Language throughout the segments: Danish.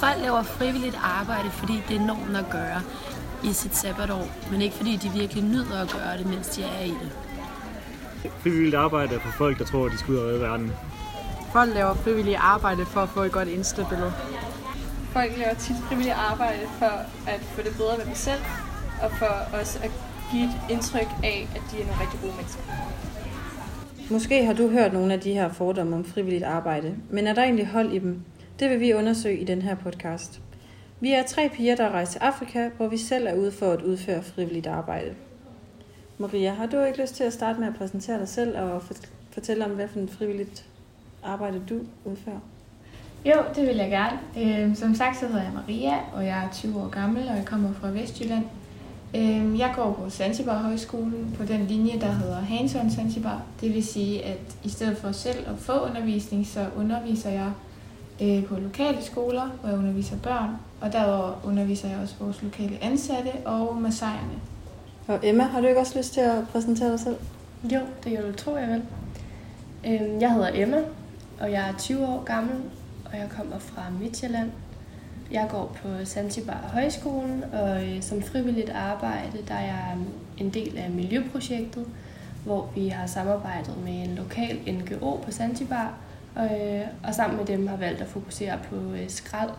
Folk laver frivilligt arbejde, fordi det er normen at gøre i sit sabbatår, men ikke fordi de virkelig nyder at gøre det, mens de er i det. Frivilligt arbejde er for folk, der tror, at de skal ud og redde verden. Folk laver frivilligt arbejde for at få et godt Insta-billede. Folk laver tit frivilligt arbejde for at få det bedre med dem selv, og for også at give et indtryk af, at de er nogle rigtig gode mennesker. Måske har du hørt nogle af de her fordomme om frivilligt arbejde, men er der egentlig hold i dem? Det vil vi undersøge i den her podcast. Vi er tre piger, der rejser til Afrika, hvor vi selv er ude for at udføre frivilligt arbejde. Maria, har du ikke lyst til at starte med at præsentere dig selv og fortælle om, hvad for et frivilligt arbejde du udfører? Jo, det vil jeg gerne. Øhm, som sagt, så hedder jeg Maria, og jeg er 20 år gammel, og jeg kommer fra Vestjylland. Øh, jeg går på Zanzibar Højskolen på den linje, der hedder Hands-on Zanzibar. Det vil sige, at i stedet for selv at få undervisning, så underviser jeg øh, på lokale skoler, hvor jeg underviser børn, og derudover underviser jeg også vores lokale ansatte og massajerne. Og Emma, har du ikke også lyst til at præsentere dig selv? Jo, det gør du, tror jeg vel. Øhm, jeg hedder Emma, og jeg er 20 år gammel, og jeg kommer fra Midtjylland. Jeg går på Zanzibar Højskolen, og øh, som frivilligt arbejde, der er jeg um, en del af miljøprojektet, hvor vi har samarbejdet med en lokal NGO på Zanzibar, og, øh, og sammen med dem har valgt at fokusere på øh, skrald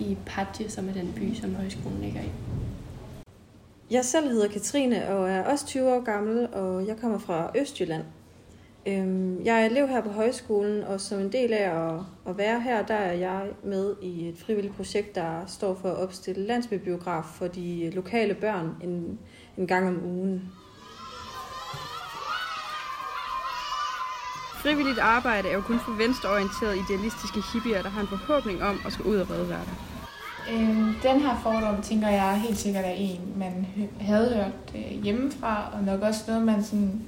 i Patje, som er den by, som højskolen ligger i. Jeg selv hedder Katrine og er også 20 år gammel, og jeg kommer fra Østjylland. Øhm, jeg er elev her på højskolen, og som en del af at være her, der er jeg med i et frivilligt projekt, der står for at opstille landsbybiograf for de lokale børn en, en gang om ugen. Frivilligt arbejde er jo kun for venstreorienterede idealistiske hippier, der har en forhåbning om at skulle ud og redde verden. Øhm, den her fordom, tænker jeg helt sikkert er en, man havde hørt øh, hjemmefra, og nok også noget, man sådan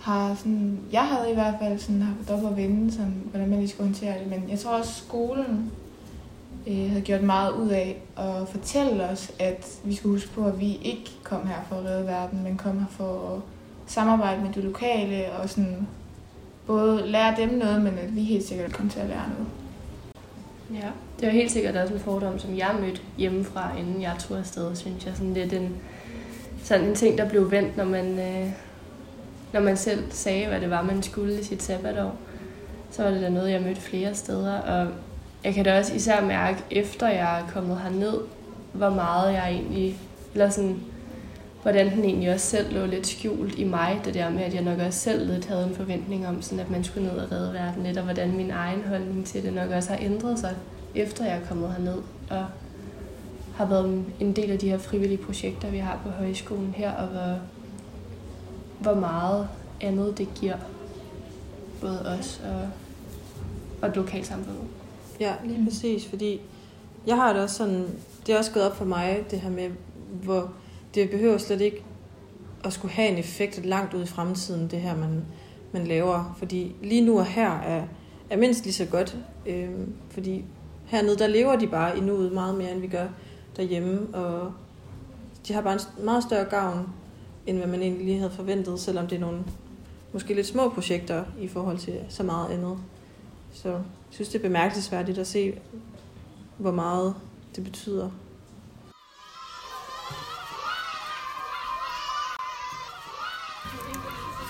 har sådan, jeg havde i hvert fald sådan haft op at vende, sådan, hvordan man lige skulle håndtere det, men jeg tror også skolen øh, havde gjort meget ud af at fortælle os, at vi skulle huske på, at vi ikke kom her for at redde verden, men kom her for at samarbejde med det lokale og sådan både lære dem noget, men at vi helt sikkert kom til at lære noget. Ja, det var helt sikkert også en fordom, som jeg mødte hjemmefra, inden jeg tog afsted, synes jeg. Sådan, det er den, sådan en ting, der blev vendt, når man, øh, når man selv sagde, hvad det var, man skulle i sit sabbatår. Så var det da noget, jeg mødte flere steder. Og jeg kan da også især mærke, efter jeg er kommet herned, hvor meget jeg egentlig, eller sådan, hvordan den egentlig også selv lå lidt skjult i mig, det der med, at jeg nok også selv lidt havde en forventning om, sådan at man skulle ned og redde verden lidt, og hvordan min egen holdning til det nok også har ændret sig, efter jeg er kommet herned, og har været en del af de her frivillige projekter, vi har på højskolen her, og hvor, hvor meget andet det giver både os og, og lokalsamfundet. Ja, lige præcis, fordi jeg har det også sådan, det er også gået op for mig, det her med, hvor det behøver slet ikke at skulle have en effekt langt ud i fremtiden, det her, man, man laver. Fordi lige nu og her er, er mindst lige så godt. Øh, fordi hernede, der lever de bare i nuet meget mere, end vi gør derhjemme. Og de har bare en meget større gavn, end hvad man egentlig lige havde forventet, selvom det er nogle måske lidt små projekter i forhold til så meget andet. Så jeg synes, det er bemærkelsesværdigt at se, hvor meget det betyder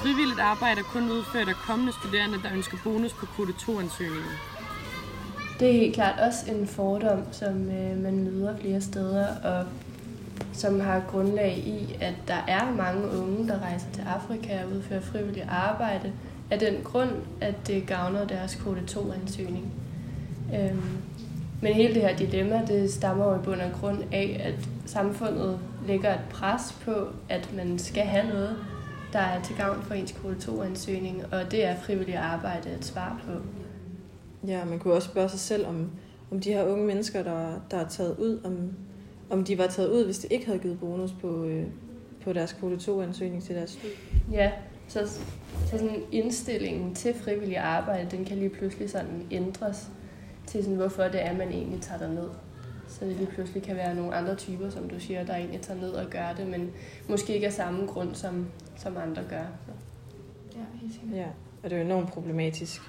Frivilligt arbejde er kun udført af kommende studerende, der ønsker bonus på kvote 2-ansøgningen. Det er helt klart også en fordom, som øh, man møder flere steder, og som har grundlag i, at der er mange unge, der rejser til Afrika og udfører frivilligt arbejde, af den grund, at det gavner deres kvote 2-ansøgning. Øhm, men hele det her dilemma, det stammer jo i bund og grund af, at samfundet lægger et pres på, at man skal have noget, der er til gavn for ens kvote 2-ansøgning, og det er frivilligt arbejde et svar på. Ja, man kunne også spørge sig selv, om, om de her unge mennesker, der, der er taget ud, om, om de var taget ud, hvis det ikke havde givet bonus på, øh, på deres kvote 2-ansøgning til deres studie. Ja, så, så sådan indstillingen til frivillig arbejde, den kan lige pludselig sådan ændres til sådan, hvorfor det er, man egentlig tager ned. Så det lige pludselig kan være nogle andre typer, som du siger, der egentlig tager ned og gør det, men måske ikke af samme grund, som, som andre gør. Så. Ja, helt sikkert. Ja, og det er jo enormt problematisk.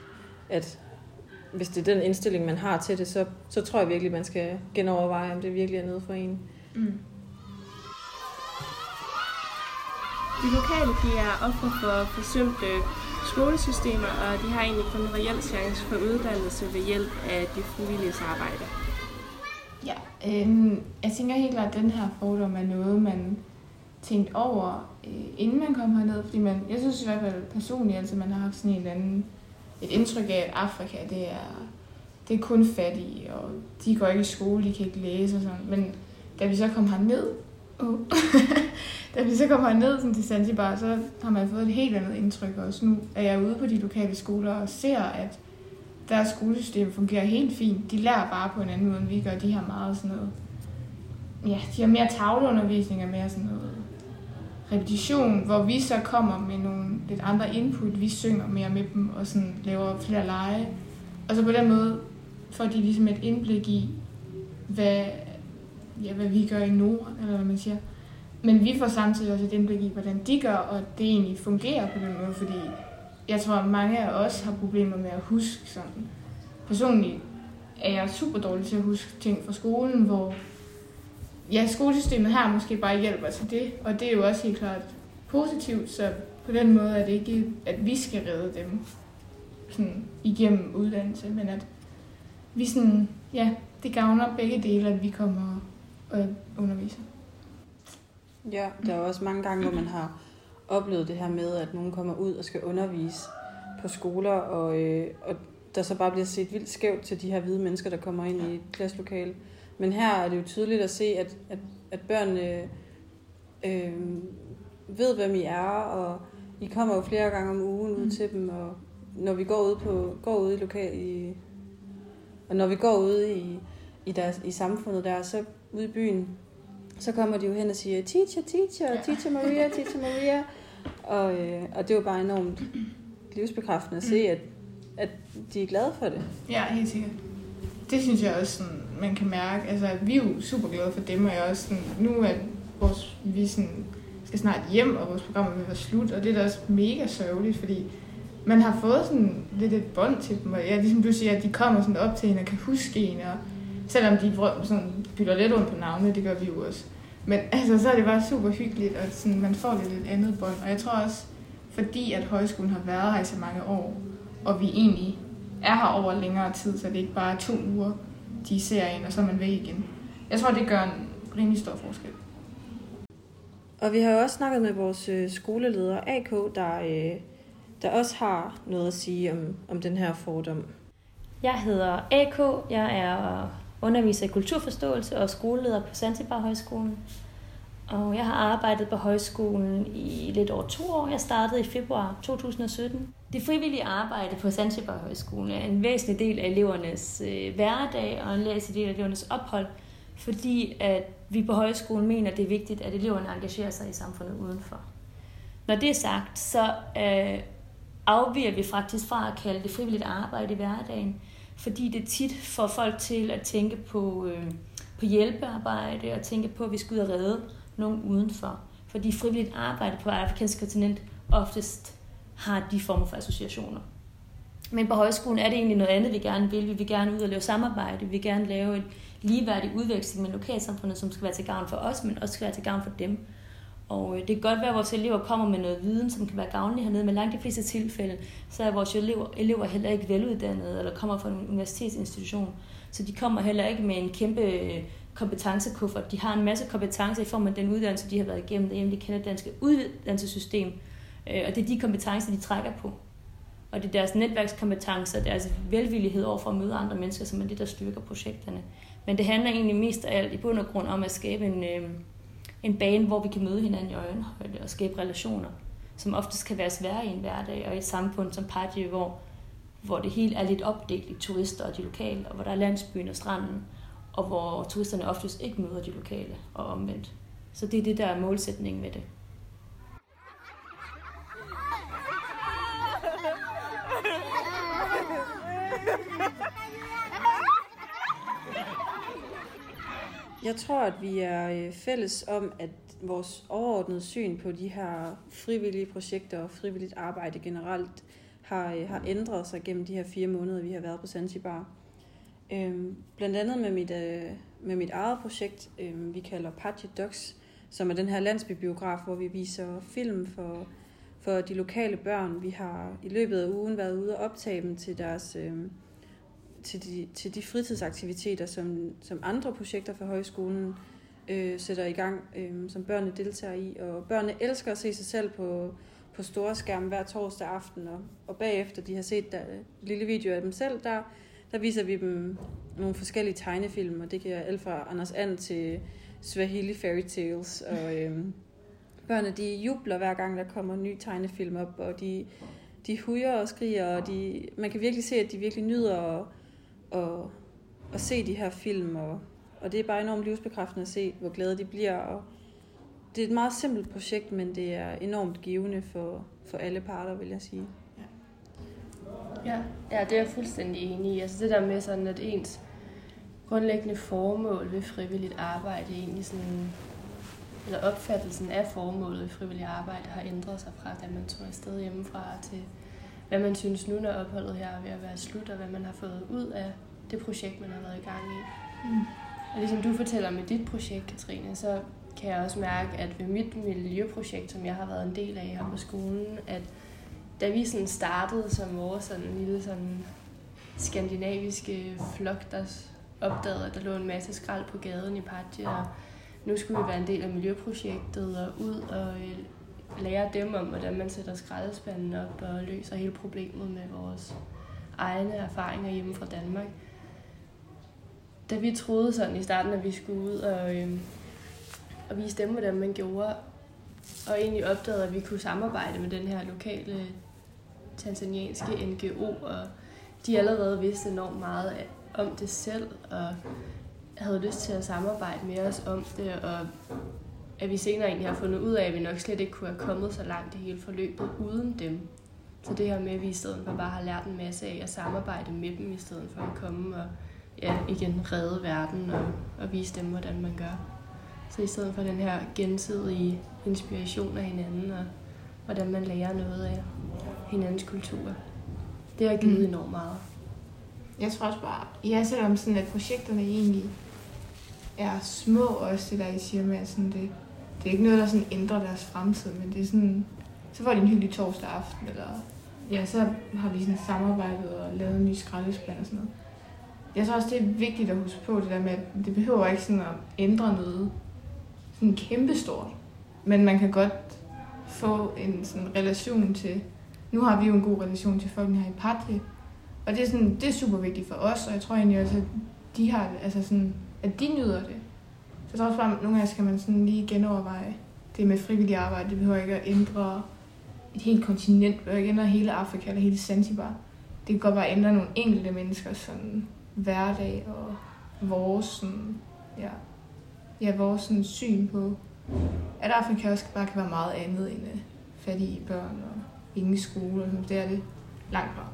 at hvis det er den indstilling, man har til det, så, så tror jeg virkelig, man skal genoverveje, om det virkelig er noget for en. Mm. De lokale de er ofre for forsømte skolesystemer, og de har egentlig kun en reel chance for uddannelse ved hjælp af de frivillige arbejde. Ja, øhm, jeg tænker helt klart, at den her fordom er noget, man tænkt over, øh, inden man kom herned. Fordi man, jeg synes i hvert fald personligt, altså man har haft sådan en eller anden, et indtryk af, at Afrika, det er, det er kun fattige, og de går ikke i skole, de kan ikke læse og sådan. Men da vi så kom herned, oh, da vi så kom herned sådan til Zanzibar, så har man fået et helt andet indtryk også. Nu er jeg ude på de lokale skoler og ser, at deres skolesystem fungerer helt fint. De lærer bare på en anden måde, end vi gør. De har meget sådan noget... Ja, de har mere tavleundervisning og mere sådan noget repetition, hvor vi så kommer med nogle lidt andre input. Vi synger mere med dem og sådan laver flere lege. Og så på den måde får de ligesom et indblik i, hvad, ja, hvad vi gør i Norden, eller hvad man siger. Men vi får samtidig også et indblik i, hvordan de gør, og det egentlig fungerer på den måde, fordi jeg tror, at mange af os har problemer med at huske sådan. Personligt er jeg super dårlig til at huske ting fra skolen, hvor ja, skolesystemet her måske bare hjælper til det, og det er jo også helt klart positivt, så på den måde er det ikke, at vi skal redde dem sådan, igennem uddannelse, men at vi sådan, ja, det gavner begge dele, at vi kommer og underviser. Ja, der er også mange gange, hvor man har oplevet det her med, at nogen kommer ud og skal undervise på skoler, og, øh, og der så bare bliver set vildt skævt til de her hvide mennesker, der kommer ind i et klasselokale. Men her er det jo tydeligt at se, at, at, at børnene øh, ved, hvem I er, og I kommer jo flere gange om ugen ud mm. til dem, og når vi går ud på går ud i lokal i og når vi går ud i i, deres, i samfundet der, så ude i byen, så kommer de jo hen og siger, teacher, teacher, ja. teacher Maria, teacher Maria. Og, øh, og det var bare enormt livsbekræftende at se, at, at de er glade for det. Ja, helt sikkert. Det synes jeg også, sådan, man kan mærke. Altså, vi er jo super glade for dem, og jeg også sådan, nu er vores, vi sådan, skal snart hjem, og vores program er ved at være slut, og det er da også mega sørgeligt, fordi man har fået sådan lidt et bånd til dem, og ja, ligesom du siger, at de kommer sådan op til hende og kan huske en, og selvom de sådan, bytter lidt rundt på navne, det gør vi jo også. Men altså, så er det bare super hyggeligt, og sådan, man får lidt et andet bånd. Og jeg tror også, fordi at højskolen har været her i så mange år, og vi egentlig er her over længere tid, så det er ikke bare to uger, de ser en, og så er man væk igen. Jeg tror, det gør en rimelig stor forskel. Og vi har jo også snakket med vores øh, skoleleder AK, der, øh, der også har noget at sige om, om den her fordom. Jeg hedder AK, jeg er underviser i kulturforståelse og skoleleder på Zanzibar Højskolen. Og jeg har arbejdet på højskolen i lidt over to år. Jeg startede i februar 2017. Det frivillige arbejde på Zanzibar Højskolen er en væsentlig del af elevernes øh, hverdag og en væsentlig del af elevernes ophold, fordi at vi på højskolen mener, at det er vigtigt, at eleverne engagerer sig i samfundet udenfor. Når det er sagt, så øh, afviger vi faktisk fra at kalde det frivilligt arbejde i hverdagen, fordi det tit får folk til at tænke på, øh, på hjælpearbejde og tænke på, at vi skal ud og redde nogen udenfor. Fordi frivilligt arbejde på afrikansk kontinent oftest har de former for associationer. Men på højskolen er det egentlig noget andet, vi gerne vil. Vi vil gerne ud og lave samarbejde. Vi vil gerne lave en ligeværdig udveksling med lokalsamfundet, som skal være til gavn for os, men også skal være til gavn for dem. Og øh, det kan godt være, at vores elever kommer med noget viden, som kan være gavnlig hernede, men langt de fleste tilfælde, så er vores elever, elever heller ikke veluddannede, eller kommer fra en universitetsinstitution. Så de kommer heller ikke med en kæmpe øh, kompetencekuffert. De har en masse kompetencer i form af den uddannelse, de har været igennem derhjemme. De kender det danske uddannelsessystem, øh, og det er de kompetencer, de trækker på. Og det er deres netværkskompetencer, deres velvillighed over for at møde andre mennesker, som er det, der styrker projekterne. Men det handler egentlig mest af alt i bund og grund om at skabe en, øh, en bane, hvor vi kan møde hinanden i øjenhøjde og skabe relationer, som oftest kan være svære i en hverdag og i et samfund som Padje, hvor, hvor det hele er lidt opdelt i turister og de lokale, og hvor der er landsbyen og stranden, og hvor turisterne oftest ikke møder de lokale og omvendt. Så det er det, der er målsætningen med det. Jeg tror, at vi er øh, fælles om, at vores overordnede syn på de her frivillige projekter og frivilligt arbejde generelt har, øh, har ændret sig gennem de her fire måneder, vi har været på Zanzibar. Øhm, blandt andet med mit, øh, med mit eget projekt, øh, vi kalder Pache Docs, som er den her landsbybiograf, hvor vi viser film for, for de lokale børn. Vi har i løbet af ugen været ude og optage dem til deres... Øh, til de, til de fritidsaktiviteter, som, som andre projekter for højskolen øh, sætter i gang, øh, som børnene deltager i. Og børnene elsker at se sig selv på, på store skærme hver torsdag aften, og, og bagefter de har set der, lille video af dem selv, der, der viser vi dem nogle forskellige tegnefilm, og det kan alt fra Anders And til Swahili Fairy Tales. Og øhm, børnene de jubler hver gang, der kommer en ny tegnefilm op, og de, de hujer og skriger, og de, man kan virkelig se, at de virkelig nyder at, at, at se de her film, og, og det er bare enormt livsbekræftende at se, hvor glade de bliver. Og det er et meget simpelt projekt, men det er enormt givende for, for alle parter, vil jeg sige. Ja, ja det er jeg fuldstændig enig i. Altså det der med sådan, at ens grundlæggende formål ved frivilligt arbejde egentlig sådan, eller opfattelsen af formålet ved frivilligt arbejde har ændret sig fra, da man tog afsted hjemmefra til, hvad man synes nu, når opholdet her er ved at være slut, og hvad man har fået ud af det projekt, man har været i gang i. Mm. Og ligesom du fortæller med dit projekt, Katrine, så kan jeg også mærke, at ved mit miljøprojekt, som jeg har været en del af her på skolen, at da vi sådan startede som vores sådan lille sådan skandinaviske flok, der opdagede, at der lå en masse skrald på gaden i Padje, og nu skulle vi være en del af miljøprojektet og ud og øh, lære dem om, hvordan man sætter skraldespanden op og løser hele problemet med vores egne erfaringer hjemme fra Danmark. Da vi troede sådan i starten, at vi skulle ud og, øh, og vise dem, hvordan man gjorde, og egentlig opdagede, at vi kunne samarbejde med den her lokale tanzanianske NGO, og de allerede vidste enormt meget om det selv, og havde lyst til at samarbejde med os om det, og at vi senere egentlig har fundet ud af, at vi nok slet ikke kunne have kommet så langt i hele forløbet uden dem. Så det her med, at vi i stedet for bare har lært en masse af at samarbejde med dem, i stedet for at komme og ja, igen redde verden og, og vise dem, hvordan man gør. Så i stedet for den her gensidige inspiration af hinanden, og hvordan man lærer noget af hinandens kultur. Det har givet mm. enormt meget. Jeg tror også bare, ja, selvom sådan, at projekterne egentlig er små også, det der I siger med, at sådan, det, det er ikke noget, der sådan ændrer deres fremtid, men det er sådan, så får de en hyggelig torsdag aften, eller ja, så har vi sådan samarbejdet og lavet en ny skraldespand og sådan noget. Jeg tror også, det er vigtigt at huske på det der med, at det behøver ikke sådan at ændre noget sådan kæmpestort, men man kan godt få en sådan relation til, nu har vi jo en god relation til folkene her i Patri, og det er, sådan, det er super vigtigt for os, og jeg tror egentlig også, at de har altså sådan, at de nyder det. Så jeg tror også bare, at nogle gange skal man sådan lige genoverveje det med frivillig arbejde. Det behøver ikke at ændre et helt kontinent, det behøver ikke ændre hele Afrika eller hele Zanzibar. Det kan godt bare ændre nogle enkelte menneskers sådan, hverdag og vores, sådan, ja, ja, vores sådan, syn på, at Afrika også bare kan være meget andet end uh, fattige børn og ingen skole. Det er det langt fra.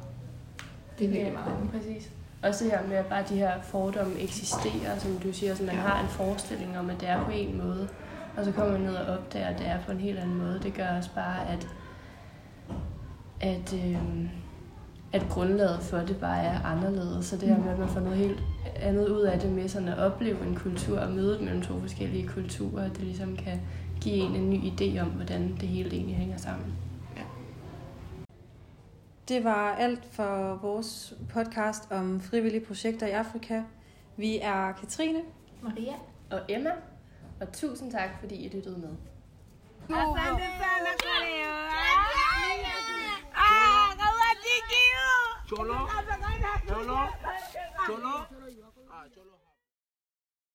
Det er virkelig ja, meget. Præcis. Også det her med, at bare de her fordomme eksisterer, som du siger, så man ja. har en forestilling om, at det er på en måde, og så kommer man ned og opdager, at det er på en helt anden måde. Det gør også bare, at, at, øh, at grundlaget for det bare er anderledes. Så det her med, at man får noget helt andet ud af det med sådan at opleve en kultur og møde mellem to forskellige kulturer, at det ligesom kan give en en ny idé om, hvordan det hele egentlig hænger sammen. Det var alt for vores podcast om frivillige projekter i Afrika. Vi er Katrine, Maria og Emma, og tusind tak, fordi I lyttede med. Asante sana kwa leo. Ah, kawatiki. Cholo. Cholo. Cholo.